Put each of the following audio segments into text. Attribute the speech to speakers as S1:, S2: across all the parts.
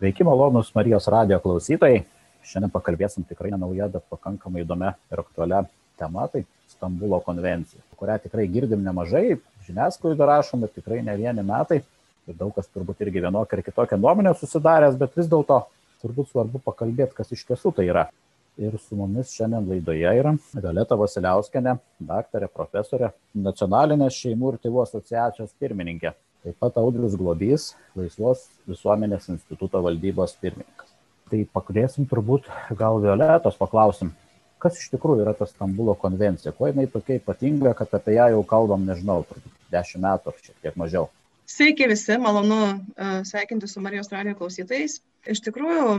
S1: Sveiki, malonus Marijos radio klausytojai. Šiandien pakalbėsim tikrai nenauja, bet pakankamai įdomia ir aktualia tema, tai Stambulo konvencija, kurią tikrai girdim nemažai, žiniasklaidą rašom ir tikrai ne vieni metai. Ir daug kas turbūt irgi vienokia ar kitokia nuomonė susidaręs, bet vis dėlto turbūt svarbu pakalbėti, kas iš tiesų tai yra. Ir su mumis šiandien laidoje yra Violeta Vasiliauskenė, daktarė, profesorė, nacionalinės šeimų ir tėvų asociacijos pirmininkė. Taip pat Audrius Globys, Laisvos visuomenės instituto valdybos pirmininkas. Tai pakalbėsim turbūt gal Violetos paklausim, kas iš tikrųjų yra ta Stambulo konvencija, kuo jinai tokia ypatinga, kad apie ją jau kalbam, nežinau, turbūt dešimt metų ar šiek tiek mažiau.
S2: Sveiki visi, malonu uh, sveikinti su Marijos radio klausytais. Iš tikrųjų,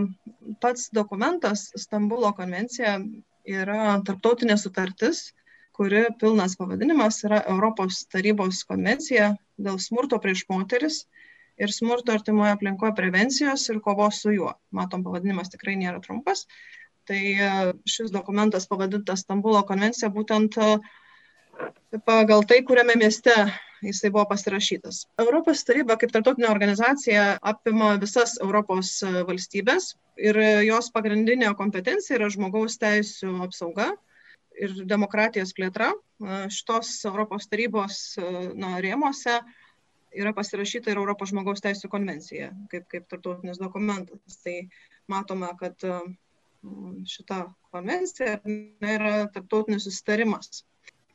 S2: pats dokumentas Stambulo konvencija yra tarptautinė sutartis, kuri pilnas pavadinimas yra Europos tarybos konvencija dėl smurto prieš moteris ir smurto artimoje aplinkoje prevencijos ir kovos su juo. Matom, pavadinimas tikrai nėra trumpas. Tai e, šis dokumentas pavadintas Stambulo konvencija būtent e, pagal tai, kuriame mieste jisai buvo pasirašytas. Europos taryba kaip tarptautinė organizacija apima visas Europos e, valstybės ir jos pagrindinė kompetencija yra žmogaus teisų apsauga ir demokratijos plėtra. Šitos Europos tarybos na, rėmose yra pasirašyta ir Europos žmogaus teisų konvencija kaip, kaip tarptautinis dokumentas. Tai matome, kad šita konvencija yra tarptautinis susitarimas.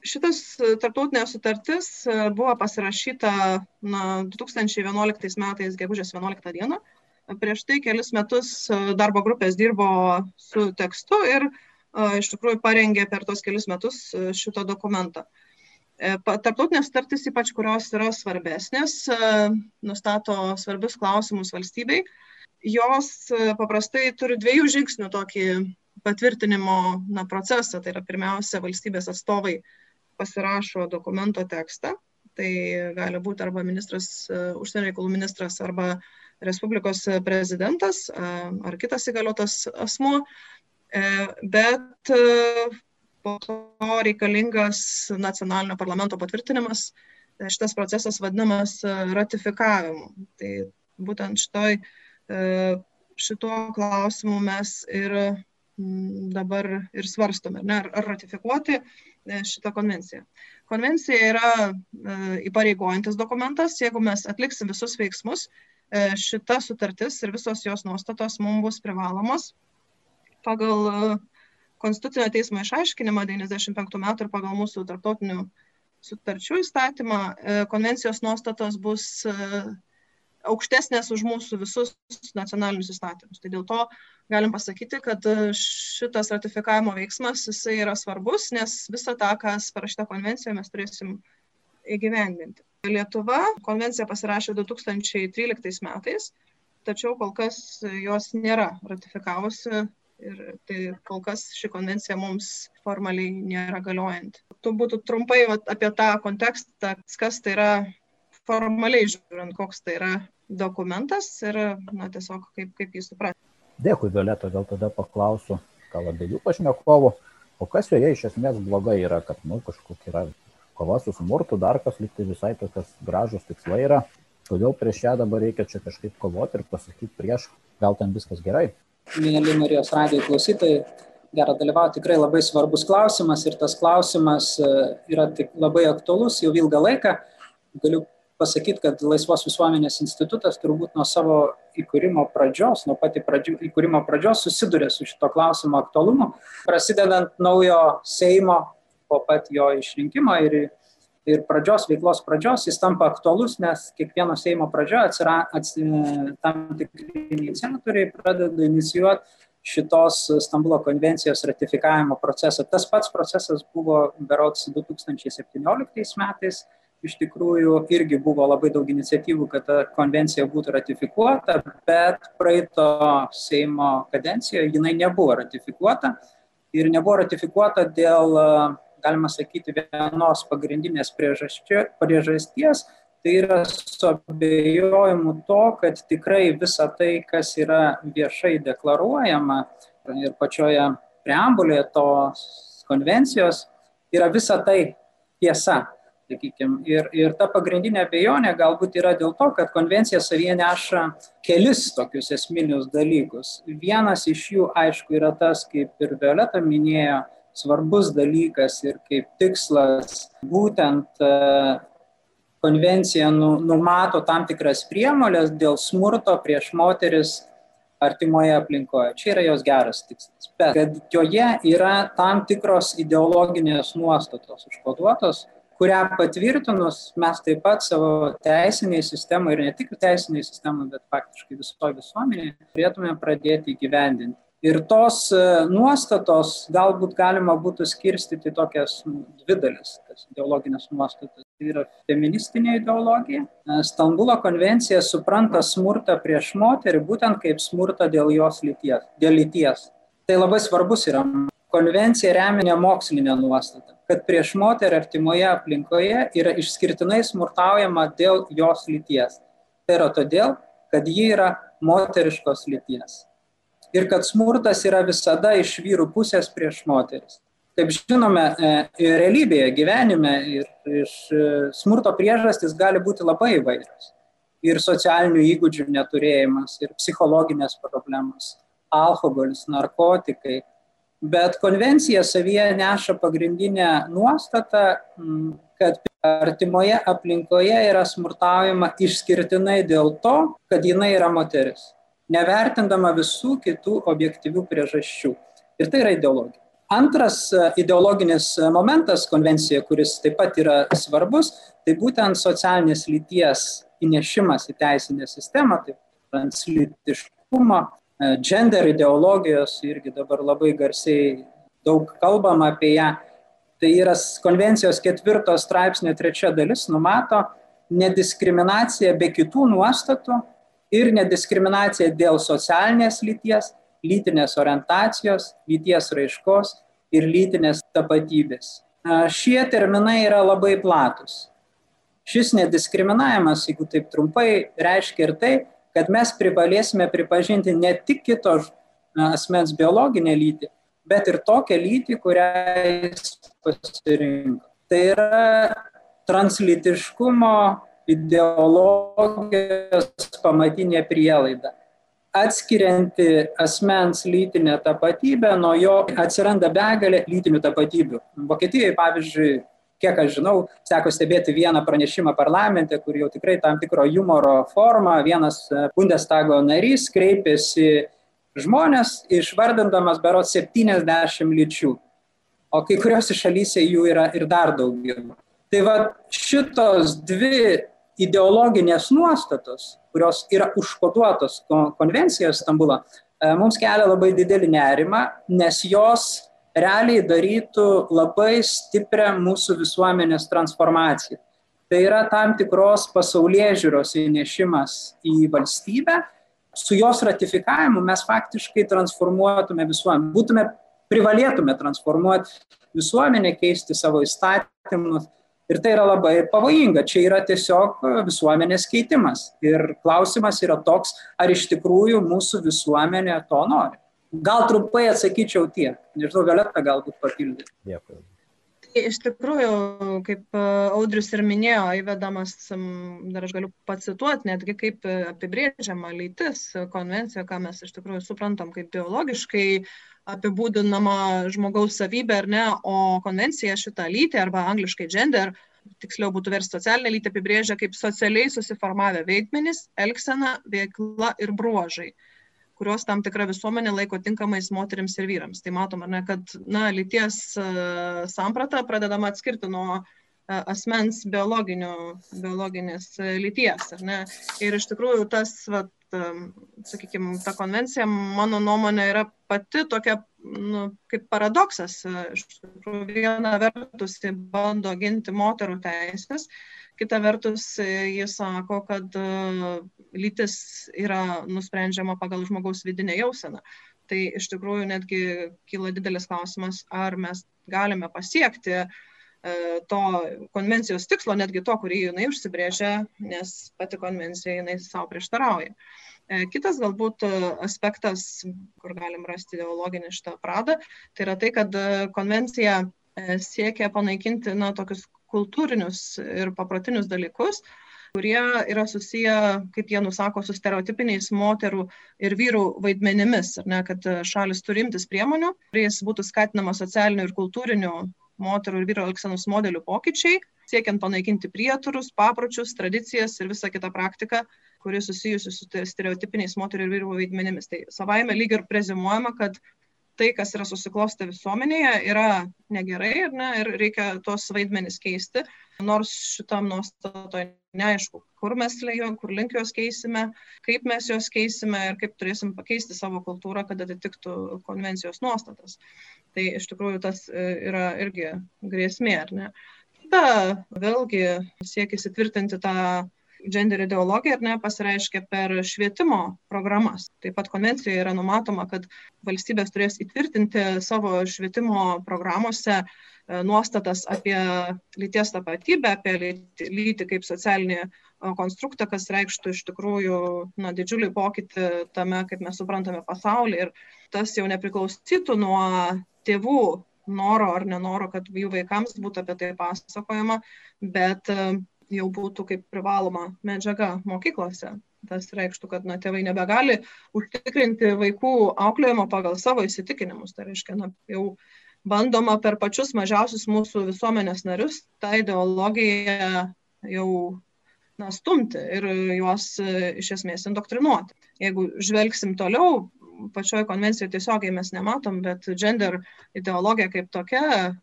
S2: Šitas tarptautinė sutartis buvo pasirašyta na, 2011 metais, gegužės 11 dieną. Prieš tai kelis metus darbo grupės dirbo su tekstu ir e, iš tikrųjų parengė per tos kelis metus šito dokumentą. Tarptautinės sutartys, ypač kurios yra svarbesnės, nustato svarbius klausimus valstybei, jos e, paprastai turi dviejų žingsnių tokį patvirtinimo na, procesą. Tai yra pirmiausia, valstybės atstovai pasirašo dokumento tekstą. Tai gali būti arba ministras, e, užsienio reikalų ministras, arba Respublikos prezidentas e, ar kitas įgaliotas asmuo. Bet po to reikalingas nacionalinio parlamento patvirtinimas. Šitas procesas vadinamas ratifikavimu. Tai būtent šitoj E, šituo klausimu mes ir dabar ir svarstome, ne, ar ratifikuoti e, šitą konvenciją. Konvencija yra e, įpareigojantis dokumentas, jeigu mes atliksim visus veiksmus, šita sutartis ir visos jos nuostatos mums bus privalomos pagal Konstitucinio teismo išaiškinimą 95 metų ir pagal mūsų tarptautinių sutarčių įstatymą konvencijos nuostatos bus aukštesnės už mūsų visus nacionalinius įstatymus. Tai dėl to galim pasakyti, kad e, šitas ratifikavimo veiksmas jisai yra svarbus, nes visą tą, kas parašyta konvencijoje, mes turėsim įgyvendinti. Lietuva konvenciją pasirašė 2013 metais, tačiau kol kas jos nėra ratifikavusi ir tai kol kas ši konvencija mums formaliai nėra galiojanti. Tu būtų trumpai vat, apie tą kontekstą, kas tai yra formaliai žiūrint, koks tai yra dokumentas ir na, tiesiog kaip, kaip jį suprasti.
S1: Dėkui, Violeta, gal tada paklausiu, gal abiejų pašnekovų, o kas joje iš esmės blogai yra, kad nu, kažkokia yra kova su smurtu, dar kas liktai visai tokias gražus tikslai yra, kodėl prieš ją dabar reikia čia kažkaip kovoti ir pasakyti prieš, gal ten viskas gerai.
S3: Mėly Marijos radijo klausytojai, gera dalyvauti, tikrai labai svarbus klausimas ir tas klausimas e, yra tik labai aktuolus jau ilgą laiką. Galiu pasakyt kad laisvos visuomenės institutas turbūt nuo savo įkūrimo pradžios nuo pat pradžių įkūrimo pradžios susiduria su šito klausimo aktualumu prasidedant naujo seimo po pat jo išrinkimo ir ir pradžios veiklos pradžios jis tampa aktualus nes kiekvieno seimo pradžioj atsira atsi tam tikri iniciatoriai pradeda inicijuot šitos Stambulo konvencijos ratifikavimo procesą. Tas pats procesas buvo berods 2017 metais iš tikrųjų irgi buvo labai daug iniciatyvų, kad ta konvencija būtų ratifikuota, bet praeito Seimo kadencijoje jinai nebuvo ratifikuota ir nebuvo ratifikuota dėl, galima sakyti, vienos pagrindinės priežasties, tai yra su abejojimu to, kad tikrai visa tai, kas yra viešai deklaruojama ir pačioje preambulėje tos konvencijos, yra visa tai tiesa Sakykime. Ir, ir ta pagrindinė abejonė galbūt yra dėl to, kad konvencija savyje neša kelis tokius esminius dalykus. Vienas iš jų, aišku, yra tas, kaip ir Violeta minėjo, svarbus dalykas ir kaip tikslas būtent e, konvencija nu, numato tam tikras priemonės dėl smurto prieš moteris artimoje aplinkoje. Čia yra jos geras tikslas. Bet kad joje yra tam tikros ideologinės nuostatos užkoduotos, kurią patvirtinus mes taip pat savo teisiniai sistemai ir ne tik teisiniai sistemai, bet faktiškai visoje visuomenėje turėtume pradėti įgyvendinti. Ir tos e, nuostatos galbūt galima būtų skirstyti tokias nu, dvi dalis, tas ideologinės nuostatas. Tai yra feministinė ideologija. E, Stambulo konvencija supranta smurtą prieš moterį būtent kaip smurtą dėl jos lyties. Dėl lyties. Tai labai svarbus yra. Konvencija remia mokslinę nuostatą kad prieš moterį artimoje aplinkoje yra išskirtinai smurtaujama dėl jos lyties. Tai yra todėl, kad ji yra moteriškos lyties. Ir kad smurtas yra visada iš vyrų pusės prieš moteris. Kaip žinome, e, realybėje, gyvenime ir iš e, smurto priežastis gali būti labai įvairios. Ir socialinių įgūdžių neturėjimas, ir psichologinės problemos, alkoholis, narkotikai, Bet konvencija savyje neša pagrindinę nuostatą, kad artimoje aplinkoje yra smurtaujama išskirtinai dėl to, kad jinai yra moteris, nevertindama visų kitų objektyvių priežasčių. Ir tai yra ideologija. Antras e, ideologinis momentas konvencijoje, kuris taip pat yra svarbus, tai būtent socialinės lyties įnešimas į teisinę sistemą, tai translytiškumo E, gender ideologijos irgi dabar labai garsiai daug kalbama apie ją. Tai yra konvencijos ketvirto straipsnio trečia dalis numato nediskriminaciją be kitų nuostatų ir nediskriminaciją dėl socialinės lyties, lytinės orientacijos, lyties raiškos ir lytinės tapatybės. Šie terminai yra labai platus. Šis nediskriminavimas, jeigu taip trumpai, reiškia ir tai, kad mes privalėsime pripažinti ne tik kito asmens biologinę lytį, bet ir tokią lytį, kurią jis pasirinko. Tai yra translytiškumo ideologijos pamatinė prielaida. Atskirianti asmens lytinę tapatybę, nuo jo atsiranda begalė lytinių tapatybių. Vokietijoje, pavyzdžiui, kiek aš žinau, seko stebėti vieną pranešimą parlamente, kur jau tikrai tam tikro humoro forma, vienas Bundestago narys kreipėsi žmonės, išvardindamas berot 70 lyčių, o kai kuriuose šalyse jų yra ir dar daugiau. Tai va šitos dvi ideologinės nuostatos, kurios yra užkoduotos konvencijos Stambulo, e, mums kelia labai didelį nerimą, nes jos realiai darytų labai stiprią mūsų visuomenės transformaciją. Tai yra tam tikros pasaulyje žiūros įnešimas į valstybę. Su jos ratifikavimu mes faktiškai transformuotume visuomenę, būtume, privalėtume transformuoti visuomenę, keisti savo įstatymus. Ir tai yra labai pavojinga. Čia yra tiesiog visuomenės keitimas. Ir klausimas yra toks, ar iš tikrųjų mūsų visuomenė to nori. Gal trumpai atsakyčiau tiek. Nežinau, Violeta galbūt papildyti.
S1: Dėkui.
S2: Tai iš tikrųjų, kaip e, Audrius ir minėjo, įvedamas, dar aš galiu pacituoti, netgi kaip apibrėžiama lytis konvencija, ką mes iš tikrųjų suprantam kaip biologiškai apibūdinama žmogaus savybė ar ne, o konvencija šitą lytį arba angliškai gender, tiksliau būtų versti socialinę lytį, apibrėžia kaip socialiai susiformavę veikmenys, elgsena, veikla ir bruožai kuriuos tam tikra visuomenė laiko tinkamais moteriams ir vyrams. Tai matom, ne, kad na, lyties uh, samprata pradedama atskirti nuo uh, asmens biologinės uh, lyties. Ir iš tikrųjų tas, um, sakykime, ta konvencija, mano nuomonė, yra pati tokia nu, kaip paradoksas. Iš tikrųjų, viena vertus bando ginti moterų teisės, kita vertus jis sako, kad lytis yra nusprendžiama pagal žmogaus vidinę jauseną. Tai iš tikrųjų netgi kyla didelis klausimas, ar mes galime pasiekti e, to konvencijos tikslo, netgi to, kurį jinai užsibrėžia, nes pati konvencija jinai savo prieštarauja. E, kitas galbūt aspektas, kur galim rasti ideologinį šitą pradą, tai yra tai, kad konvencija e, siekia panaikinti na, tokius kultūrinius ir paprotinius dalykus, kurie yra susiję, kaip jie nusako, su stereotipiniais moterų ir vyrų vaidmenimis, ar ne, kad šalis turi imtis priemonių, kuriais būtų skatinama socialinių ir kultūrinių moterų ir vyro elgsenos modelių pokyčiai, siekiant panaikinti prieturus, papročius, tradicijas ir visą kitą praktiką, kuri susijusi su stereotipiniais moterų ir vyrų vaidmenimis. Tai savaime lyg ir prezimuojama, kad tai, kas yra susiklostę visuomenėje, yra negerai ir, ne, ir reikia tuos vaidmenis keisti, nors šitam nuostatoje neaišku, kur mes lėjom, kur link juos keisime, kaip mes juos keisime ir kaip turėsim pakeisti savo kultūrą, kad atitiktų konvencijos nuostatas. Tai iš tikrųjų tas e, yra irgi grėsmė, ar ne? Ta vėlgi siekis įtvirtinti tą gender ideologija ar ne pasireiškia per švietimo programas. Taip pat konvencijoje yra numatoma, kad valstybės turės įtvirtinti savo švietimo programuose e, nuostatas apie lyties tapatybę, apie lytį kaip socialinį e, konstruktą, kas reikštų iš tikrųjų na, didžiulį pokytį tame, kaip mes suprantame pasaulį. Ir tas jau nepriklausytų nuo tėvų noro ar nenoro, kad jų vaikams būtų apie tai pasakojama, bet e, jau būtų kaip privaloma medžiaga mokyklose. Tas reikštų, kad na, tėvai nebegali užtikrinti vaikų auklėjimo pagal savo įsitikinimus. Tai reiškia, na, jau bandoma per pačius mažiausius mūsų visuomenės narius tą ideologiją jau na, stumti ir juos iš esmės indoktrinuoti. Jeigu žvelgsim toliau, pačioj konvencijoje tiesiogiai mes nematom, bet gender ideologija kaip tokia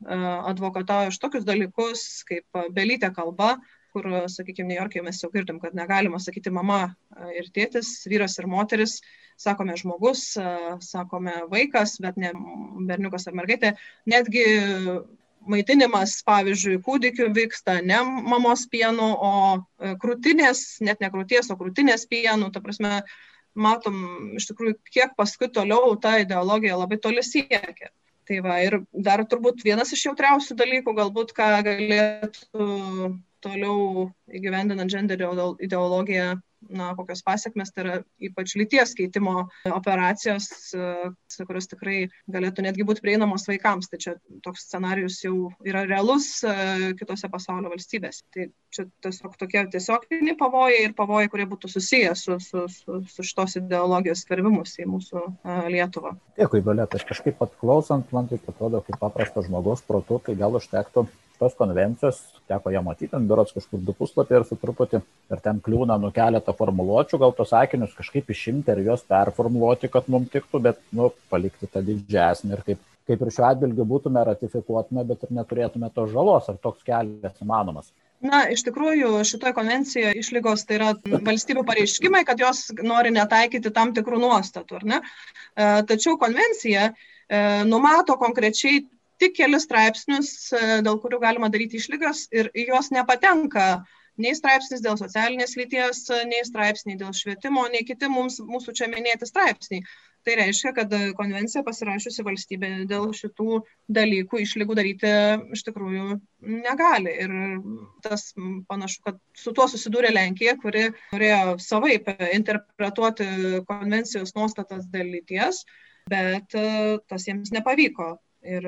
S2: advokatauja už tokius dalykus kaip belytė kalba, kur, sakykime, New York'e mes jau girdim, kad negalima sakyti mama ir tėtis, vyras ir moteris, sakome žmogus, sakome vaikas, bet ne berniukas ar mergaitė. Netgi maitinimas, pavyzdžiui, kūdikiu vyksta ne mamos pienu, o e, krūtinės, net ne krūties, o krūtinės pienu. Ta prasme, matom iš tikrųjų, kiek paskui toliau ta ideologija labai toli siekia. Tai va, ir dar turbūt vienas iš jautriausių dalykų, galbūt ką galėtų toliau įgyvendinant gender ideologiją na, kokios pasiekmes, tai yra ypač lyties keitimo operacijos, e, kurios tikrai galėtų netgi būti prieinamos vaikams. Tai čia toks scenarius jau yra realus e, kitose pasaulio valstybėse. Tai čia tiesiog tokie tiesioginiai pavojai ir pavojai, kurie būtų susiję su, su, su, su šitos ideologijos skverbimus į mūsų e, Lietuvą.
S1: Dėkui, Violeta. Aš kažkaip pat klausant, man tai atrodo, kaip paprastas žmogaus protų, tai gal užtektų tos konvencijos, teko ją matyti, ant biuros kažkur du puslapiai ir su truputį, ir ten kliūna nu keletą formuluočių, gal tos sakinius kažkaip išimti ir juos performuluoti, kad mums tiktų, bet, nu, palikti tą didžiasnį ir kaip, kaip ir šiuo atbilgiu būtume ratifikuotume, bet ir neturėtume tos žalos, ar toks kelias įmanomas.
S2: Na, iš tikrųjų, šitoje konvencijoje išlygos tai yra valstybių pareiškimai, kad jos nori netaikyti tam tikrų nuostatų, ar ne? E, tačiau konvencija e, numato konkrečiai tik kelis straipsnius, e, dėl kurių galima daryti išlygas ir juos nepatenka nei straipsnis dėl socialinės lyties, nei straipsniai dėl švietimo, nei kiti mums, mūsų čia minėti straipsniai. Tai reiškia, kad konvencija pasirašiusi valstybė dėl šitų dalykų išlygų daryti iš tikrųjų negali. Ir tas panašu, kad su tuo susidūrė Lenkija, kuri norėjo savaip interpretuoti konvencijos nuostatas dėl lyties, bet e, tas jiems nepavyko. Ir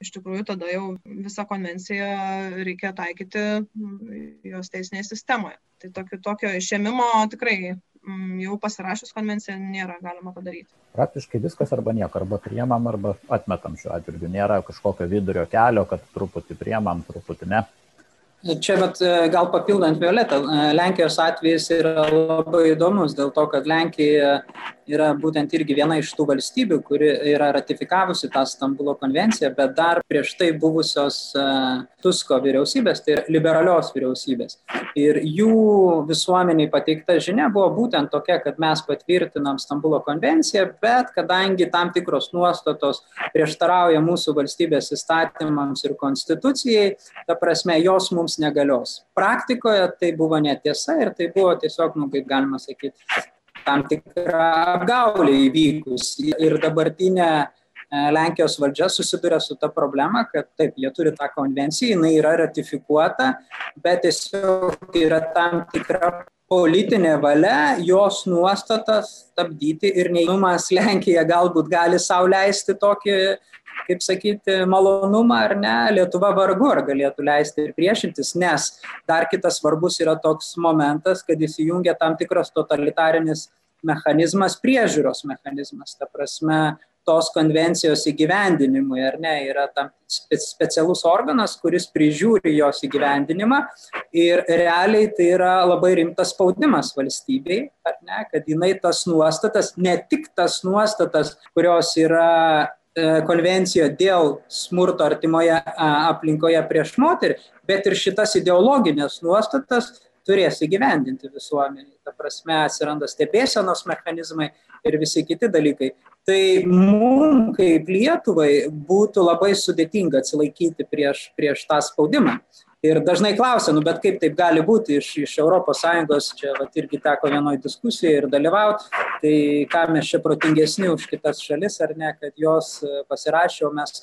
S2: iš tikrųjų tada jau visą konvenciją reikia taikyti jos teisinėje sistemoje. Tai tokio, tokio išėmimo tikrai jau pasirašus konvenciją nėra galima padaryti.
S1: Praktiškai viskas arba nieko, arba priemam, arba atmetam šiuo atveju. Nėra kažkokio vidurio kelio, kad truputį priemam, truputį ne.
S3: Čia bet gal papildant Violetą, Lenkijos atvejis yra labai įdomus dėl to, kad Lenkija yra būtent irgi viena iš tų valstybių, kuri yra ratifikavusi tą Stambulo konvenciją, bet dar prieš tai buvusios Tusko vyriausybės, tai liberalios vyriausybės. Ir jų visuomeniai pateikta žinia buvo būtent tokia, kad mes patvirtinam Stambulo konvenciją, bet kadangi tam tikros nuostatos prieštarauja mūsų valstybės įstatymams ir konstitucijai, ta prasme, jos mums negalios. Praktikoje tai buvo netiesa ir tai buvo tiesiog, nu, kaip galima sakyti, tam tikra apgaulė įvykus. Ir dabartinė e, Lenkijos valdžia susiduria su ta problema, kad taip, jie turi tą konvenciją, jinai yra ratifikuota, bet tiesiog yra tam tikra politinė valia jos nuostatas stabdyti ir neįmumas Lenkija galbūt gali sau leisti tokį kaip sakyti, malonumą ar ne, Lietuva vargu ar galėtų leisti ir priešintis, nes dar kitas svarbus yra toks momentas, kad įsijungia tam tikras totalitarinis mechanizmas, priežiūros mechanizmas. Ta prasme, tos konvencijos įgyvendinimui, ar ne, yra tam specialus organas, kuris prižiūri jos įgyvendinimą ir realiai tai yra labai rimtas spaudimas valstybei, ar ne, kad jinai tas nuostatas, ne tik tas nuostatas, kurios yra e, konvencijoje dėl smurto artimoje aplinkoje prieš moterį, bet ir šitas ideologinės nuostatas turės įgyvendinti visuomenį. Ta prasme, atsiranda stebėsenos mechanizmai ir visi kiti dalykai. Tai mums kaip Lietuvai būtų labai sudėtinga atsilaikyti prieš, prieš tą spaudimą. Ir dažnai klausia, nu bet kaip taip gali būti iš, iš ES, čia vat, irgi teko vienoje diskusijoje ir dalyvauti, tai ką mes čia protingesni už kitas šalis ar ne, kad jos pasirašė, o mes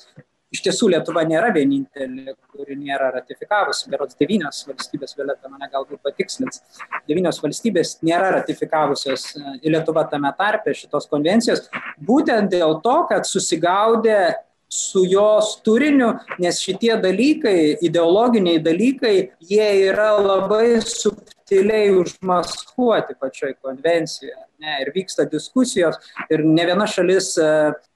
S3: Iš tiesų Lietuva nėra vienintelė, kuri nėra ratifikavusi, berods devynios valstybės, Violeta mane galbūt patikslins, devynios valstybės nėra ratifikavusios e, Lietuva tame tarpe šitos konvencijos, būtent dėl to, kad susigaudė su jos turiniu, nes šitie dalykai, ideologiniai dalykai, jie yra labai subtiliai užmaskuoti pačioj konvencijoje ne, ir vyksta diskusijos ir ne viena šalis e,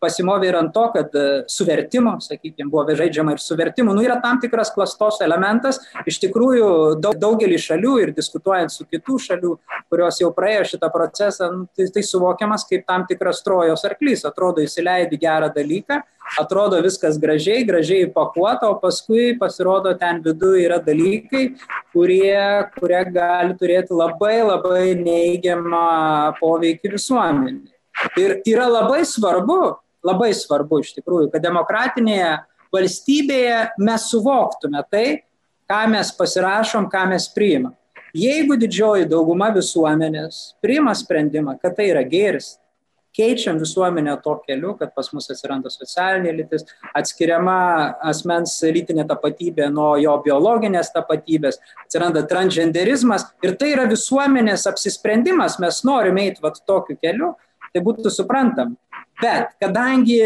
S3: pasimovė ir ant to, kad e, suvertimo, sakykime, buvo žaidžiama ir suvertimo, nu yra tam tikras klastos elementas, iš tikrųjų daug, daugelį šalių ir diskutuojant su kitų šalių, kurios jau praėjo šitą procesą, nu, tai, tai suvokiamas kaip tam tikras trojos arklys, atrodo įsileidi gerą dalyką, atrodo viskas gražiai, gražiai pakuota, o paskui pasirodo ten viduje yra dalykai, kurie, kurie gali turėti labai labai neįgiamą poveikį visuomenį. Ir yra labai svarbu, labai svarbu iš tikrųjų, kad demokratinėje valstybėje mes suvoktume tai, ką mes pasirašom, ką mes priimam. Jeigu didžioji dauguma visuomenės priima sprendimą, kad tai yra gėris, keičiam visuomenę to keliu, kad pas mus atsiranda socialinė lytis, atskiriama asmens lytinė tapatybė nuo jo biologinės tapatybės, atsiranda transgenderizmas ir tai yra visuomenės apsisprendimas, mes norime eiti vat tokiu keliu, tai būtų suprantam. Bet kadangi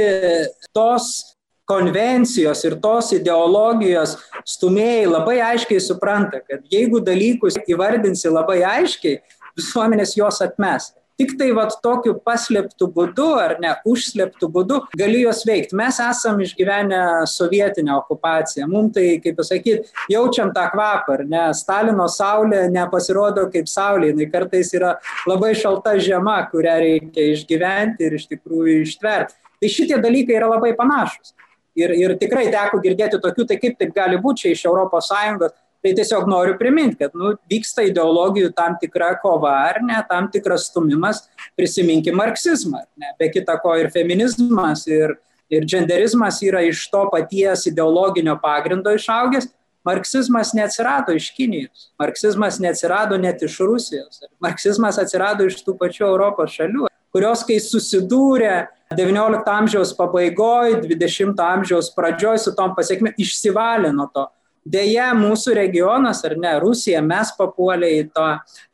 S3: tos konvencijos ir tos ideologijos stumėjai labai aiškiai supranta, kad jeigu dalykus įvardinsi labai aiškiai, visuomenės juos atmes tik tai vat tokiu paslėptu būdu ar ne užslėptu būdu gali juos veikt. Mes esam išgyvenę sovietinę okupaciją. Mum tai kaip pasakyt jaučiam tą kvapą ar ne? Stalino saulė nepasirodo kaip saulė. Jinai kartais yra labai šalta žiema kurią reikia išgyventi ir iš tikrųjų ištvert. Tai šitie dalykai yra labai panašūs. Ir ir tikrai teko girdėti tokių tai kaip taip gali būt čia iš europos sąjungos tai tiesiog noriu primint kad nu vyksta ideologijų tam tikra kova ar ne tam tikras stūmimas prisiminkim marksizmą ar ne be kita ko ir feminizmas ir ir dženderizmas yra iš to paties ideologinio pagrindo išaugęs. Marksizmas neatsirado iš kinijos marksizmas neatsirado net iš rusijos marksizmas atsirado iš tų pačių europos šalių kurios kai susidūrė devyniolikto amžiaus pabaigoj dvidešimto amžiaus pradžioj su tom pasekmėm išsivalė nuo to Deja, mūsų regionas, ar ne, Rusija, mes papuolė į, to,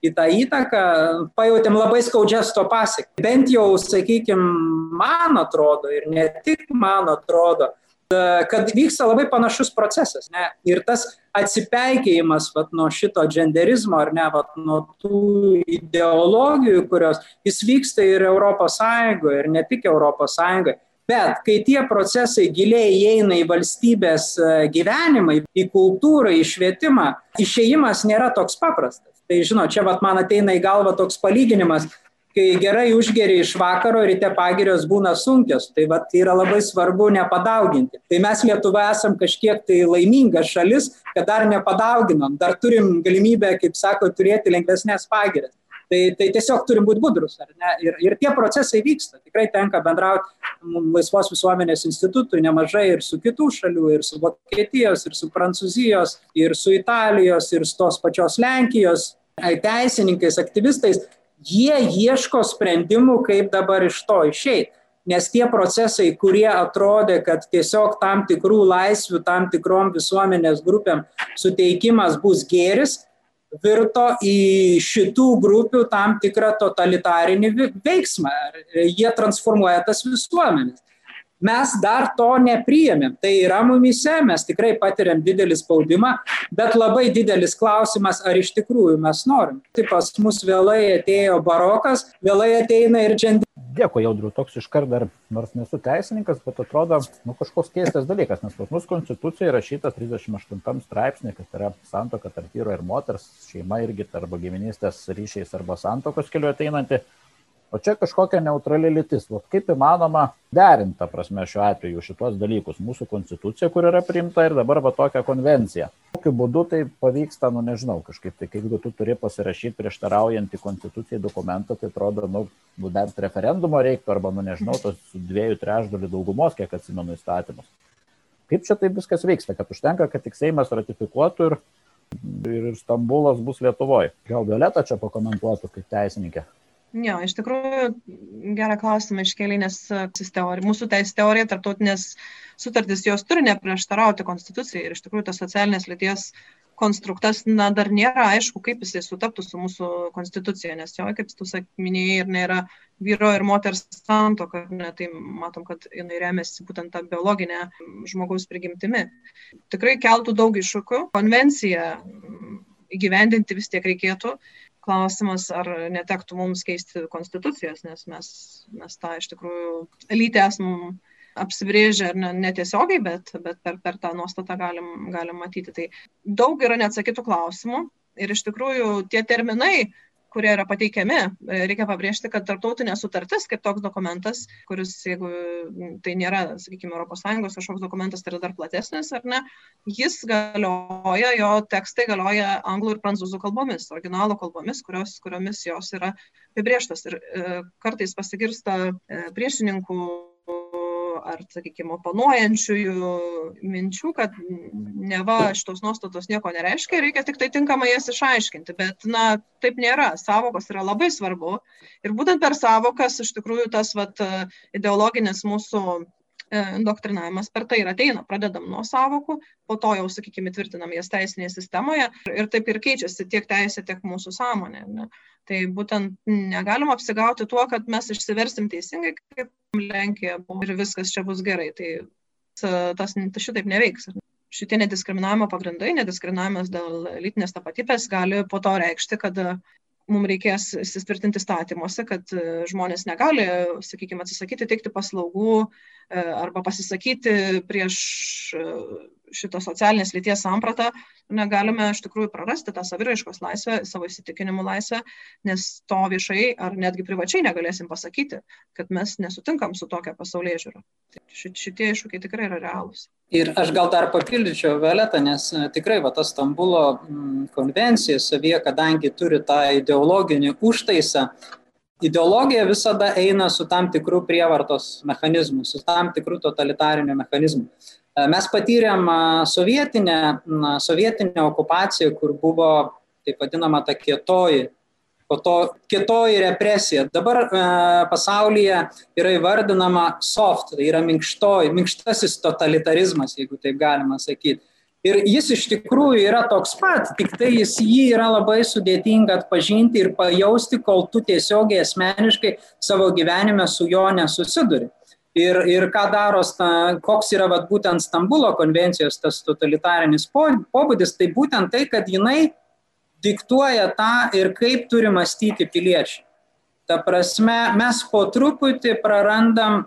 S3: į tą įtaką, pajutėm labai skaudžias to pasiekmes. Bent jau, sakykime, man atrodo ir ne tik man atrodo, kad vyksta labai panašus procesas. Ne? Ir tas atsipeikėjimas vat, nuo šito genderizmo ar ne, vat, nuo tų ideologijų, kurios jis vyksta ir ES, ir ne tik ES. Bet kai tie procesai giliai įeina į valstybės e, gyvenimą, į kultūrą, į švietimą, išėjimas nėra toks paprastas. Tai žinot, čia vat, man ateina į galvą toks palyginimas, kai gerai užgeri iš vakaro, ryte pagirios būna sunkios. Tai vat, yra labai svarbu nepadauginti. Tai mes Lietuva esam kažkiek tai laiminga šalis, kad dar nepadauginom, dar turim galimybę, kaip sako, turėti lengvesnės pagirias. Tai, tai tiesiog turim būti budrus. Ir, ir tie procesai vyksta. Tikrai tenka bendrauti laisvos visuomenės institutui nemažai ir su kitų šalių, ir su Vokietijos, ir su Prancūzijos, ir su Italijos, ir tos pačios Lenkijos teisininkais, aktyvistais. Jie ieško sprendimų, kaip dabar iš to išeiti nes tie procesai, kurie atrodė, kad tiesiog tam tikrų laisvių, tam tikrom visuomenės grupėm suteikimas bus gėris, virto į šitų grupių tam tikrą totalitarinį veiksmą. Jie transformuoja tas visuomenės. Mes dar to nepriėmėm. Tai yra mumise, mes tikrai patiriam didelį spaudimą, bet labai didelis klausimas, ar iš tikrųjų mes norim. Taip pas mus vėlai atėjo barokas, vėlai ateina ir džendė.
S1: Dėkui, Jaudriu, toks iškart dar, nors nesu teisininkas, bet atrodo, nu, kažkoks keistas dalykas, nes pas mus konstitucija įrašyta 38 straipsnė, kad yra santoka tarp vyro ir moters, šeima irgi arba giminystės ryšiais arba santokos keliu ateinanti. O čia kažkokia neutrali lytis. Vat kaip įmanoma derinti, ta prasme, šiuo atveju šitos dalykus. Mūsų konstitucija, kur yra priimta ir dabar va tokia konvencija. Kokiu būdu tai pavyksta, nu nežinau, kažkaip tai, kai tu turi pasirašyti prieštaraujantį konstitucijai dokumentą, tai atrodo, nu, nu bent referendumo reiktų, arba, nu nežinau, tos dviejų trešdalių daugumos, kiek atsimenu įstatymus. Kaip čia taip viskas vyksta, kad užtenka, kad tik Seimas ratifikuotų ir, ir Stambulas bus Lietuvoje. Gal Violeta čia pakomentuotų kaip teisininkė?
S2: Jo, iš tikrųjų, gerą klausimą iškėlė, nes teorija, mūsų teisės teorija, tarptautinės sutartys, jos turi neprieštarauti konstitucijai ir iš tikrųjų tas socialinės lyties konstruktas, na, dar nėra aišku, kaip jisai sutaptų su mūsų konstitucija, nes jo, kaip tu minėjai, ir nėra vyro ir moters santoka, ne, tai matom, kad jinai remiasi būtent tą biologinę žmogaus prigimtimi. Tikrai keltų daug iššūkių, konvenciją įgyvendinti vis tiek reikėtų, klausimas, ar netektų mums keisti konstitucijos, nes mes, mes tą iš tikrųjų lytį esam apsibrėžę ar ne, netiesiogiai, bet, bet per, per tą nuostatą galim, galim matyti. Tai daug yra neatsakytų klausimų ir iš tikrųjų tie terminai, kurie yra pateikiami. Reikia pabrėžti, kad tarptautinė sutartis, kaip toks dokumentas, kuris, jeigu tai nėra, sakykime, ES kažkoks dokumentas, tai yra dar platesnis, ar ne, jis galioja, jo tekstai galioja anglų ir prancūzų kalbomis, originalo kalbomis, kurios, kuriomis jos yra apibrieštos. Ir e, kartais pasigirsta e, priešininkų ar, sakykime, oponuojančiųjų minčių, kad neva šitos nuostatos nieko nereiškia, reikia tik tai tinkamai jas išaiškinti. Bet, na, taip nėra. Savokos yra labai svarbu. Ir būtent per savokas iš tikrųjų tas vat, ideologinis mūsų indoktrinavimas per tai ir ateina. Pradedam nuo savokų, po to jau, sakykime, tvirtinam jas teisinėje sistemoje ir taip ir keičiasi tiek teisė, tiek mūsų sąmonė. Ne? Tai būtent negalim apsigauti tuo, kad mes išsiversim teisingai, kaip Lenkija buvo ir viskas čia bus gerai. Tai tas, tas šitaip neveiks. Šitie nediskriminavimo pagrindai, nediskriminavimas dėl lytinės tapatybės gali po to reikšti, kad mums reikės įsitvirtinti statymuose, kad e, žmonės negali, sakykime, atsisakyti teikti paslaugų e, arba pasisakyti prieš e, šitą socialinės lyties sampratą, negalime iš tikrųjų prarasti tą saviraiškos laisvę, savo įsitikinimų laisvę, nes to viešai ar netgi privačiai negalėsim pasakyti, kad mes nesutinkam su tokia pasaulyje žiūra. Tai šitie iššūkiai tikrai yra realūs.
S3: Ir aš gal dar papildyčiau Violetą, nes e, tikrai va, ta Stambulo mm, konvencija savyje, kadangi turi tą ideologinį užtaisą, ideologija visada eina su tam tikrų prievartos mechanizmų, su tam tikrų totalitarinių mechanizmų. E, mes patyrėm e, sovietinę, sovietinę okupaciją, kur buvo taip vadinama ta kietoji, to kietoji represija. Dabar e, pasaulyje yra įvardinama soft, tai yra minkštoji, minkštasis totalitarizmas, jeigu taip galima sakyti. Ir jis iš tikrųjų yra toks pat, tik tai jis jį yra labai sudėtinga atpažinti ir pajausti, kol tu tiesiogiai asmeniškai savo gyvenime su jo nesusiduri. Ir, ir ką daro, koks yra vat, būtent Stambulo konvencijos tas totalitarinis pobūdis, tai būtent tai, kad jinai diktuoja tą ir kaip turi mąstyti piliečiai. Ta prasme, mes po truputį prarandam,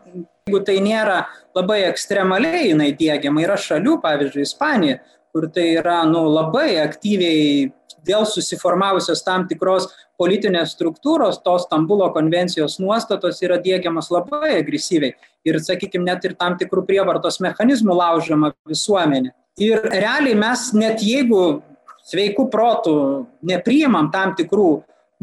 S3: jeigu tai nėra labai ekstremaliai jinai dėgiama, yra šalių, pavyzdžiui, Ispanija, kur tai yra nu, labai aktyviai dėl susiformavusios tam tikros politinės struktūros, tos Stambulo konvencijos nuostatos yra dėgiamas labai agresyviai ir, sakykime, net ir tam tikrų prievartos mechanizmų laužama visuomenė. Ir realiai mes net jeigu sveikų protų nepriimam tam tikrų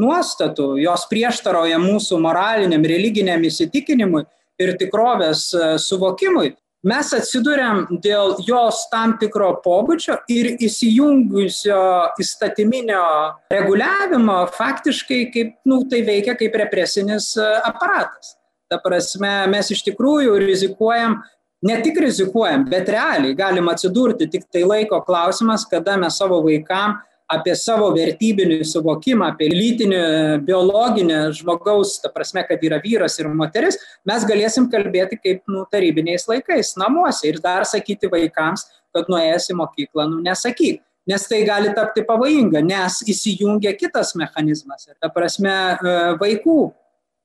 S3: nuostatų, jos prieštarauja mūsų moraliniam, religiniam įsitikinimui ir tikrovės e, suvokimui, mes atsidūrėm dėl jos tam tikro pobūdžio ir įsijungusio įstatyminio reguliavimo faktiškai kaip, nu, tai veikia kaip represinis e, aparatas. Ta prasme, mes iš tikrųjų rizikuojam, ne tik rizikuojam, bet realiai galim atsidurti, tik tai laiko klausimas, kada mes savo vaikam apie savo vertybinį suvokimą, apie lytinį, biologinį žmogaus, ta prasme, kad yra vyras ir moteris, mes galėsim kalbėti kaip nu, tarybiniais laikais, namuose ir dar sakyti vaikams, kad nuėjęs į mokyklą, nu nesakyk. Nes tai gali tapti pavojinga, nes įsijungia kitas mechanizmas. Ta prasme, e, vaikų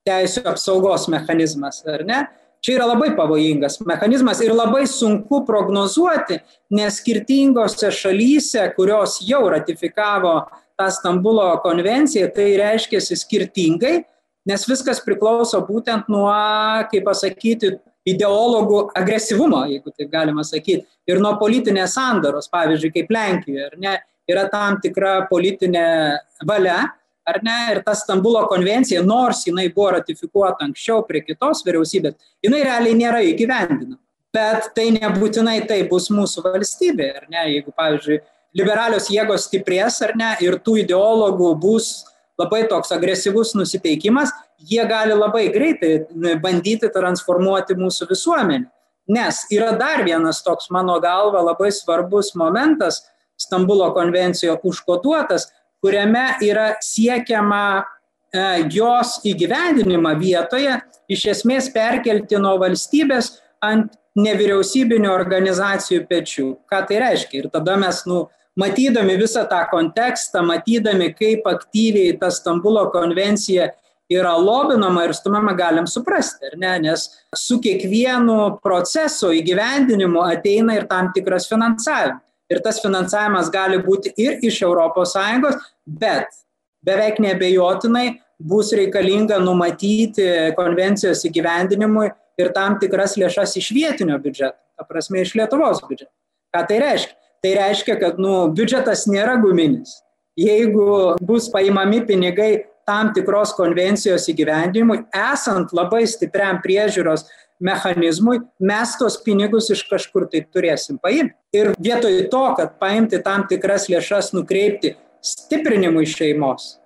S3: teisų apsaugos mechanizmas, ar ne? Čia yra labai pavojingas mechanizmas ir labai sunku prognozuoti, nes skirtingose šalyse, kurios jau ratifikavo tą Stambulo konvenciją, tai reiškia skirtingai, nes viskas priklauso būtent nuo, kaip pasakyti, ideologų agresyvumo, jeigu taip galima sakyti, ir nuo politinės sandaros, pavyzdžiui, kaip Lenkijoje, ar ne, yra tam tikra politinė valia, ar ne, ir ta Stambulo konvencija, nors jinai buvo ratifikuota anksčiau prie kitos vyriausybės, jinai realiai nėra įgyvendinama. Bet tai nebūtinai tai bus mūsų valstybė, ar ne, jeigu, pavyzdžiui, liberalios jėgos stiprės ar ne, ir tų ideologų bus labai toks agresyvus nusiteikimas, jie gali labai greitai bandyti transformuoti mūsų visuomenę. Nes yra dar vienas toks, mano galva, labai svarbus momentas Stambulo konvencijoje užkoduotas, kuriame yra siekiama e, jos įgyvendinimą vietoje iš esmės perkelti nuo valstybės ant nevyriausybinio organizacijų pečių. Ką tai reiškia? Ir tada mes, nu, matydami visą tą kontekstą, matydami, kaip aktyviai ta Stambulo konvencija yra lobinama ir stumama, galim suprasti, ar ne? Nes su kiekvienu proceso įgyvendinimu ateina ir tam tikras finansavimas ir tas finansavimas gali būti ir iš ES, bet beveik nebejotinai bus reikalinga numatyti konvencijos įgyvendinimui ir tam tikras lėšas iš vietinio biudžeto, ta prasme iš Lietuvos biudžeto. Ką tai reiškia? Tai reiškia, kad nu, biudžetas nėra guminis. Jeigu bus paimami pinigai tam tikros konvencijos įgyvendinimui, esant labai stipriam priežiūros mechanizmui, mes tos pinigus iš kažkur tai turėsim paimti. Ir vietoj to, kad paimti tam tikras lėšas nukreipti stiprinimui šeimos,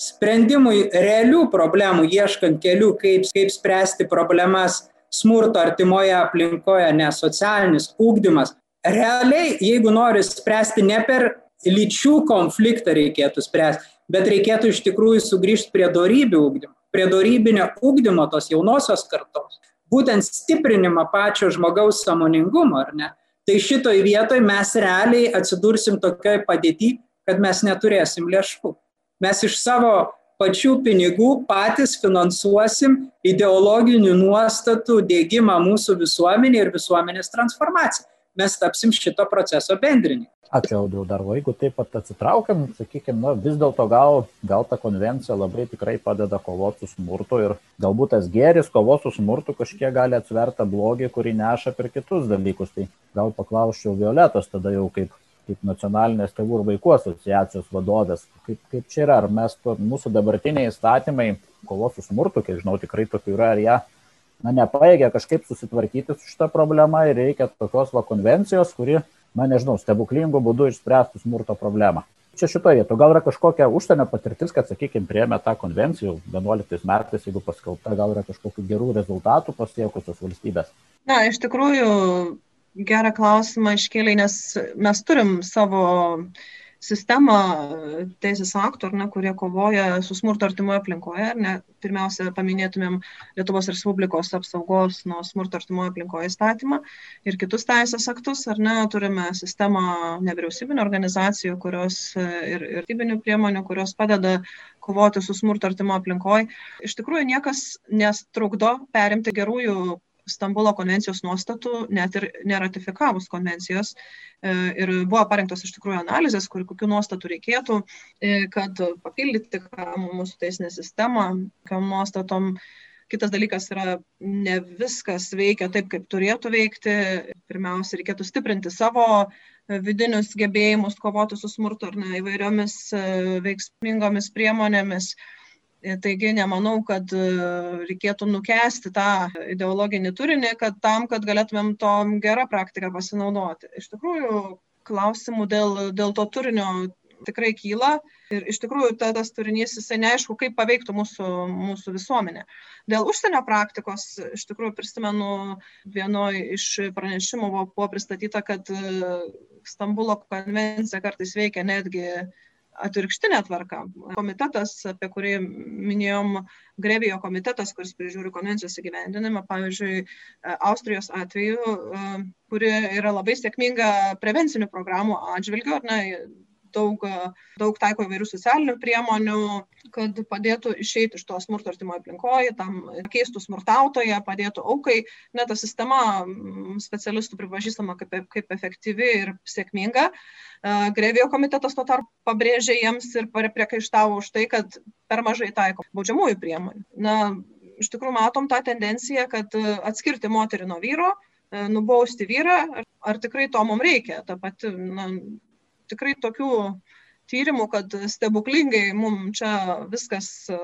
S3: sprendimui realių problemų, ieškant kelių, kaip, kaip spręsti problemas smurto artimoje aplinkoje, ne socialinis ūkdymas. Realiai, jeigu nori spręsti ne per lyčių konfliktą reikėtų spręsti, bet reikėtų iš tikrųjų sugrįžti prie darybių ūkdymo, prie darybinio ūkdymo tos jaunosios kartos, būtent stiprinimą pačio žmogaus samoningumo, ar ne? Tai šitoj vietoj mes realiai atsidursim tokioj padėti, kad mes neturėsim lėšų. Mes iš savo pačių pinigų patys finansuosim ideologinių nuostatų dėgymą mūsų visuomenė ir visuomenės transformaciją. Mes tapsim šito proceso bendrinį.
S1: Ačiū, Audriu, dar jeigu taip pat atsitraukiam, sakykime, na, vis dėlto gal, gal ta konvencija labai tikrai padeda kovoti su smurtu ir galbūt tas gėris kovos su smurtu kažkiek gali atsverti blogį, kurį neša per kitus dalykus. Tai gal paklausčiau Violetos tada jau kaip, kaip nacionalinės tėvų ir vaikų asociacijos vadovės, kaip, kaip čia yra, ar mes, to, mūsų dabartiniai įstatymai kovos su smurtu, kiek žinau, tikrai tokių yra, ar jie na, nepaėgia kažkaip susitvarkyti su šitą problemą ir reikia tokios va konvencijos, kuri na nežinau, stebuklingų būdų išspręstų smurto problemą. Čia šitoje vietoje gal yra kažkokia užsienio patirtis, kad, sakykime, priemė tą konvenciją 11 metais, jeigu paskelbta, gal yra kažkokių gerų rezultatų pasiekusios valstybės?
S2: Na, iš tikrųjų, gerą klausimą iškėlė, nes mes turim savo uh, sistemą teisės aktų, ne, kurie kovoja su smurto artimoje aplinkoje. Ne, pirmiausia, paminėtumėm Lietuvos Respublikos apsaugos nuo smurto artimoje aplinkoje įstatymą ir kitus teisės aktus, ar ne, turime sistemą nevyriausybinio organizacijų, kurios ir, ir tybinių priemonių, kurios padeda kovoti su smurto artimo aplinkoje. Iš tikrųjų, niekas nestrukdo perimti gerųjų Stambulo konvencijos nuostatų, net ir neratifikavus konvencijos. E, ir buvo parengtos iš tikrųjų analizės, kur, kokiu nuostatų reikėtų, e, kad papildyti mūsų teisinę sistemą, kam nuostatom. Kitas dalykas yra, ne viskas veikia taip, kaip turėtų veikti. Pirmiausia, reikėtų stiprinti savo vidinius gebėjimus kovoti su smurtu ar ne įvairiomis e, veiksmingomis priemonėmis. Taigi nemanau, kad e, reikėtų nukesti tą ideologinį turinį, kad tam, kad galėtumėm tom gerą praktiką pasinaudoti. Iš tikrųjų, klausimų dėl, dėl to turinio tikrai kyla ir iš tikrųjų ta, tas turinys, jisai neaišku, kaip paveiktų mūsų, mūsų visuomenę. Dėl užsienio praktikos, iš tikrųjų prisimenu, vienoje iš pranešimų buvo, buvo pristatyta, kad e, Stambulo konvencija kartais veikia netgi atvirkštinė tvarka. Komitetas, apie kurį minėjom, Grevijo komitetas, kuris prižiūri konvencijos įgyvendinimą, pavyzdžiui, Austrijos atveju, kuri yra labai sėkminga prevencinių programų atžvilgiu, ar ne, daug, daug taiko įvairių socialinių priemonių, kad padėtų išeiti iš to smurto artimoje aplinkoje, tam keistų smurtautoje, padėtų aukai. Net ta sistema specialistų pripažįstama kaip, kaip efektyvi ir sėkminga. Grevijo komitetas tuo tarpu pabrėžė jiems ir priekaištavo už tai, kad per mažai taiko baudžiamųjų priemonių. Na, iš tikrųjų matom tą tendenciją, kad atskirti moterį nuo vyro, nubausti vyrą, ar tikrai to mums reikia. Ta pati, na, tikrai tokių tyrimų, kad stebuklingai mums čia viskas e,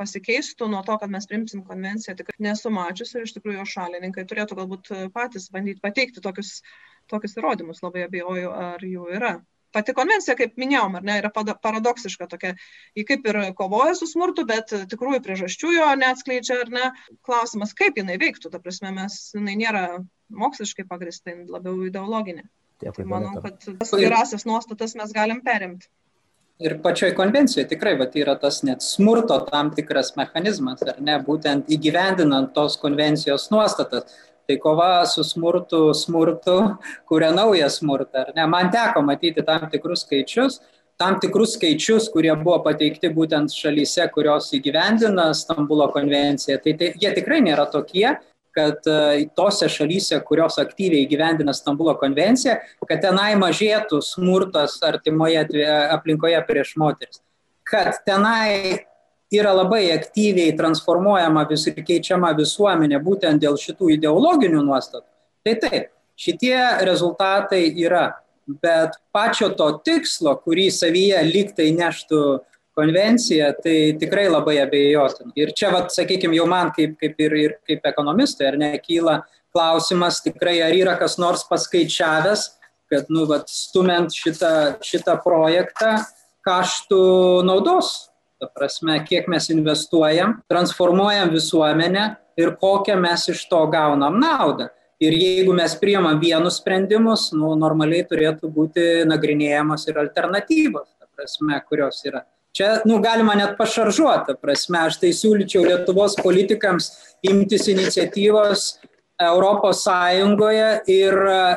S2: pasikeistų nuo to, kad mes primsim konvenciją, tikrai nesu mačius ir iš tikrųjų jo šalininkai turėtų galbūt patys bandyti pateikti tokius, tokius įrodymus, labai abejoju, ar jų yra. Pati konvencija, kaip minėjom, ne, yra paradoksiška tokia, ji kaip ir kovoja su smurtu, bet tikrųjų priežasčių jo neatskleidžia, ar ne. Klausimas, kaip jinai veiktų, ta prasme, mes, jinai nėra moksliškai pagrįsta, labiau ideologinė. Dėkui, manau, kad tas gerasias nuostatas mes galim perimti.
S3: Ir pačioj konvencijoje tikrai vat, yra tas net smurto tam tikras mechanizmas, ar ne, būtent įgyvendinant tos konvencijos nuostatas. Tai kova su smurtu, smurtu, kuria naują smurtą. Ne? Man teko matyti tam tikrus skaičius, tam tikrus skaičius, kurie buvo pateikti būtent šalyse, kurios įgyvendina Stambulo konvenciją. Tai, tai jie tikrai nėra tokie, kad e, tose šalyse, kurios aktyviai gyvendina Stambulo konvenciją, kad tenai mažėtų smurtas artimoje aplinkoje prieš moteris. Kad tenai yra labai aktyviai transformuojama vis ir keičiama visuomenė būtent dėl šitų ideologinių nuostatų. Tai taip, šitie rezultatai yra, bet pačio to tikslo, kurį savyje liktai neštų konvencija, tai tikrai labai abejotina. Ir čia, vat, sakykime, jau man kaip, kaip ir, ir kaip ekonomistui, ar ne, kyla klausimas tikrai, ar yra kas nors paskaičiavęs, kad, nu, vat, stumint šitą, šitą projektą, kaštų naudos. Ta prasme, kiek mes investuojam, transformuojam visuomenę ir kokią mes iš to gaunam naudą. Ir jeigu mes priemam vienus sprendimus, nu, normaliai turėtų būti nagrinėjamos ir alternatyvos, ta prasme, kurios yra Čia, nu, galima net pašaržuoti, prasme, aš tai siūlyčiau Lietuvos politikams imtis iniciatyvos Europos Sąjungoje ir,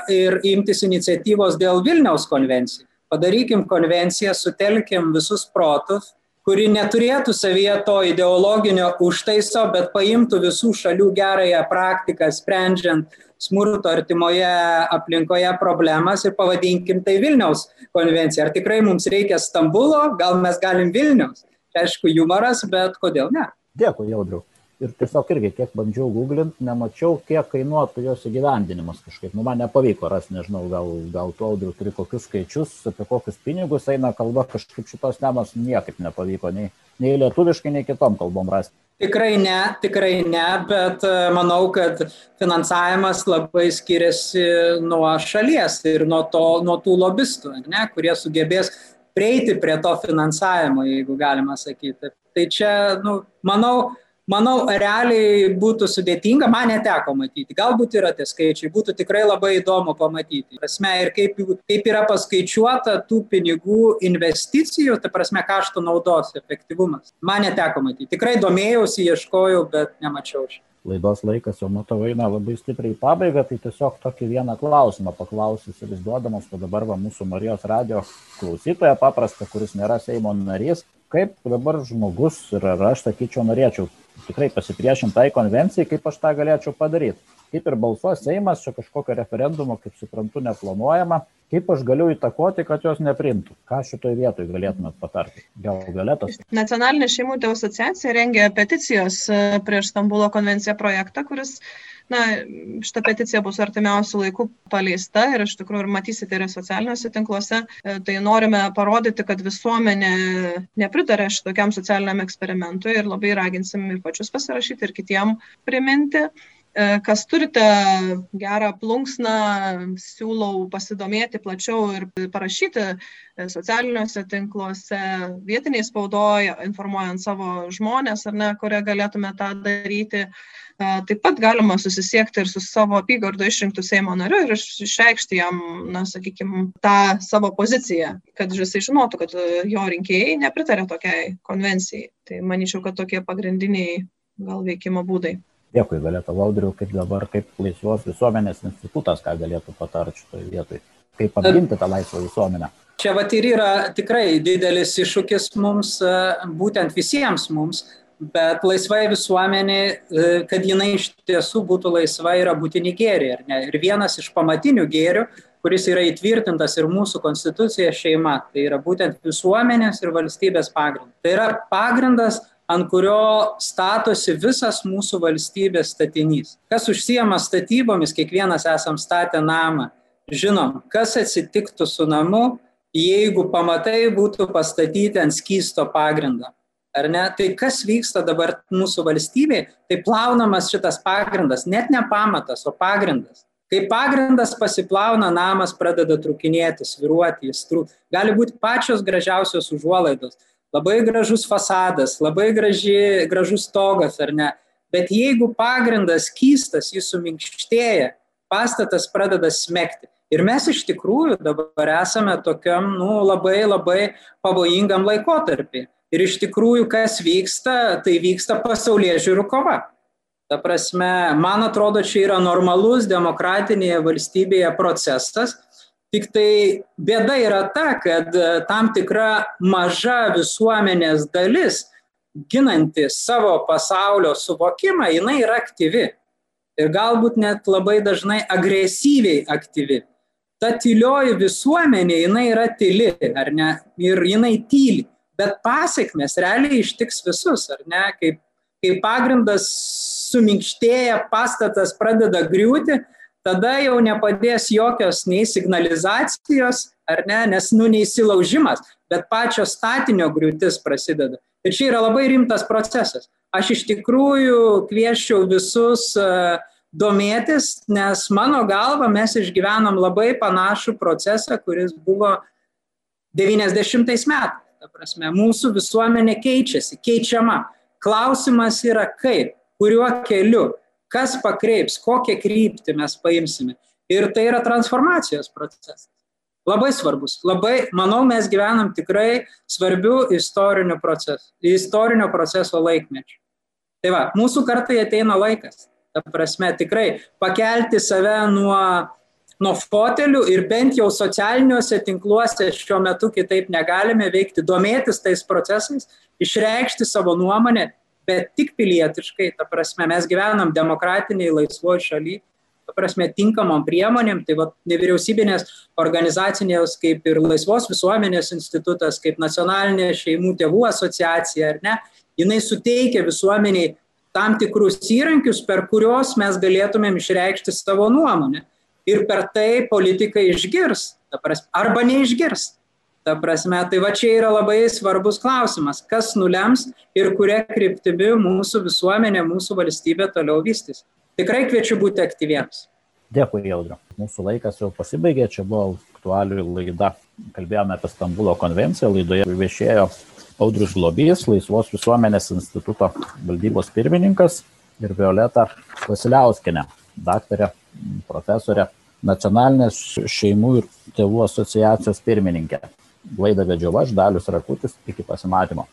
S3: ir imtis iniciatyvos dėl Vilniaus konvencijų. Padarykim konvenciją, sutelkim visus protus, kuri neturėtų savyje to ideologinio užtaiso, bet paimtų visų šalių gerąją praktiką, sprendžiant smurto artimoje aplinkoje problemas ir pavadinkim tai Vilniaus konvencija. Ar tikrai mums reikia Stambulo, gal mes galim Vilniaus. Aišku, humoras, bet kodėl ne?
S1: Dėkui, Jaudriu. Ir tiesiog irgi, kiek bandžiau googlinti, nemačiau, kiek kainuotų jos įgyvendinimas kažkaip. Nu, man nepavyko rasti, nežinau, gal, gal tu audriu turi kokius skaičius, apie kokius pinigus eina kalba, kažkaip šitos temos niekaip nepavyko nei, nei lietuviškai, nei kitom kalbom rasti.
S3: Tikrai ne, tikrai ne, bet e, manau, kad finansavimas labai skiriasi nuo šalies ir nuo, to, nuo tų lobistų, ne, kurie sugebės prieiti prie to finansavimo, jeigu galima sakyti. Tai čia, nu, manau, manau, realiai būtų sudėtinga, man neteko matyti. Galbūt yra tie skaičiai, būtų tikrai labai įdomu pamatyti. Prasme, ir kaip, kaip yra paskaičiuota tų pinigų investicijų, ta prasme, kaštų naudos efektyvumas. Man neteko matyti. Tikrai domėjausi, ieškojau, bet nemačiau šį.
S1: Laidos laikas jau matau eina labai stipriai į pabaigą, tai tiesiog tokį vieną klausimą paklausysiu ir duodamas, kad dabar va, mūsų Marijos radio klausytoja paprasta, kuris nėra Seimo narys, kaip dabar žmogus ir aš sakyčiau norėčiau tikrai pasipriešinti tai konvencijai, kaip aš tą galėčiau padaryti. Kaip ir balsuos Seimas, čia kažkokio referendumo, kaip suprantu, neplanuojama. Kaip aš galiu įtakoti, kad jos neprimtų? Ką šitoje vietoje galėtumėt patarti? Gal galėtas?
S2: Nacionalinė šeimų tėvų asociacija rengė peticijos e, prieš Stambulo konvenciją projektą, kuris na, šita peticija bus artimiausių laikų paleista ir iš tikrųjų ir matysite ir socialiniuose tinkluose. E, tai norime parodyti, kad visuomenė nepritarė šitokiam socialiniam eksperimentui ir labai raginsim ir pačius pasirašyti, ir kitiem priminti. Kas turite gerą plunksną, siūlau pasidomėti plačiau ir parašyti socialiniuose tinkluose, vietiniai spaudoje, informuojant savo žmonės, ar ne, kurie galėtume tą daryti. Taip pat galima susisiekti ir su savo apygardo išrinktų Seimo nariu ir išreikšti jam, na, sakykime, tą savo poziciją, kad jisai žinotų, kad jo rinkėjai nepritarė tokiai konvencijai. Tai manyčiau, kad tokie pagrindiniai gal veikimo būdai.
S1: Dėkui, galėtų Vaudriu, kaip dabar, kaip laisvos visuomenės institutas, ką galėtų patarti šitoje vietoje, kaip apginti tą laisvą visuomenę.
S3: Čia vat ir yra tikrai didelis iššūkis mums, būtent visiems mums, bet laisvai visuomenė, e, kad jinai iš tiesų būtų laisva, yra būtini gėriai. Ir vienas iš pamatinių gėrių, kuris yra įtvirtintas ir mūsų konstitucija šeima, tai yra būtent visuomenės ir valstybės pagrindas. Tai yra pagrindas, ant kurio statosi visas mūsų valstybės statinys. Kas užsijama statybomis, kiekvienas esam statę namą. Žinom, kas atsitiktų su namu, jeigu pamatai būtų pastatyti ant skysto pagrindo ar ne? Tai kas vyksta dabar mūsų valstybėje, tai plaunamas šitas pagrindas, net ne pamatas, o pagrindas. Kai pagrindas pasiplauna, namas pradeda trukinėti, sviruoti, jis trūk. Gali būti pačios gražiausios užuolaidos, labai gražus fasadas, labai graži, gražus stogas, ar ne? Bet jeigu pagrindas kystas, jis suminkštėja, pastatas pradeda smekti. Ir mes iš tikrųjų dabar esame tokiam, nu, labai labai pavojingam laikotarpį. Ir iš tikrųjų, kas vyksta, tai vyksta pasaulyje žiūrų kova. Ta prasme, man atrodo, čia yra normalus demokratinėje valstybėje procesas. Tik tai bėda yra ta, kad e, tam tikra maža visuomenės dalis, ginanti savo pasaulio suvokimą, jinai yra aktyvi. Ir galbūt net labai dažnai agresyviai aktyvi. Ta tylioji visuomenė, jinai yra tyli, ar ne? Ir jinai tyli bet pasiekmes realiai ištiks visus, ar ne? Kaip, kai pagrindas suminkštėja, pastatas pradeda griūti, tada jau nepadės jokios nei signalizacijos, ar ne, nes nu neįsilaužimas, bet pačio statinio griūtis prasideda. Ir čia yra labai rimtas procesas. Aš iš tikrųjų kvieščiau visus uh, domėtis, nes mano galva mes išgyvenom labai panašų procesą, kuris buvo 90 metais. Ta prasme, mūsų visuomenė keičiasi, keičiama. Klausimas yra kaip, kuriuo keliu, kas pakreips, kokią kryptį mes paimsime. Ir tai yra transformacijos procesas. Labai svarbus. Labai, manau, mes gyvenam tikrai svarbių istorinio proceso, istorinio proceso laikmečių. Tai va, mūsų kartai ateina laikas. Ta prasme, tikrai pakelti save nuo nuo fotelių ir bent jau socialiniuose tinkluose šiuo metu kitaip negalime veikti, domėtis tais procesais, išreikšti savo nuomonę, bet tik pilietiškai, ta prasme, mes gyvenam demokratiniai laisvoji šaly, ta prasme, tinkamom priemonėm, tai va, nevyriausybinės organizacinės kaip ir laisvos visuomenės institutas, kaip nacionalinė šeimų tėvų asociacija, ar ne, jinai suteikia visuomeniai tam tikrus įrankius, per kuriuos mes galėtumėm išreikšti savo nuomonę. Ir per tai politikai išgirs, prasme, arba neišgirs. Ta prasme, tai va čia yra labai svarbus klausimas, kas nulems ir kuria kryptimi mūsų visuomenė, mūsų valstybė toliau vystys. Tikrai kviečiu būti aktyviems.
S1: Dėkui, Jaudriu. Mūsų laikas jau pasibaigė, čia buvo aktualių laida. Kalbėjome apie Stambulo konvenciją, laidoje viešėjo Audrius Lobys, Laisvos visuomenės instituto valdybos pirmininkas ir Violeta Vasiliauskinė, daktarė, profesorė nacionalinės šeimų ir tėvų asociacijos pirmininkė. Laidą vedžiau aš, Dalius Rakutis, iki pasimatymo.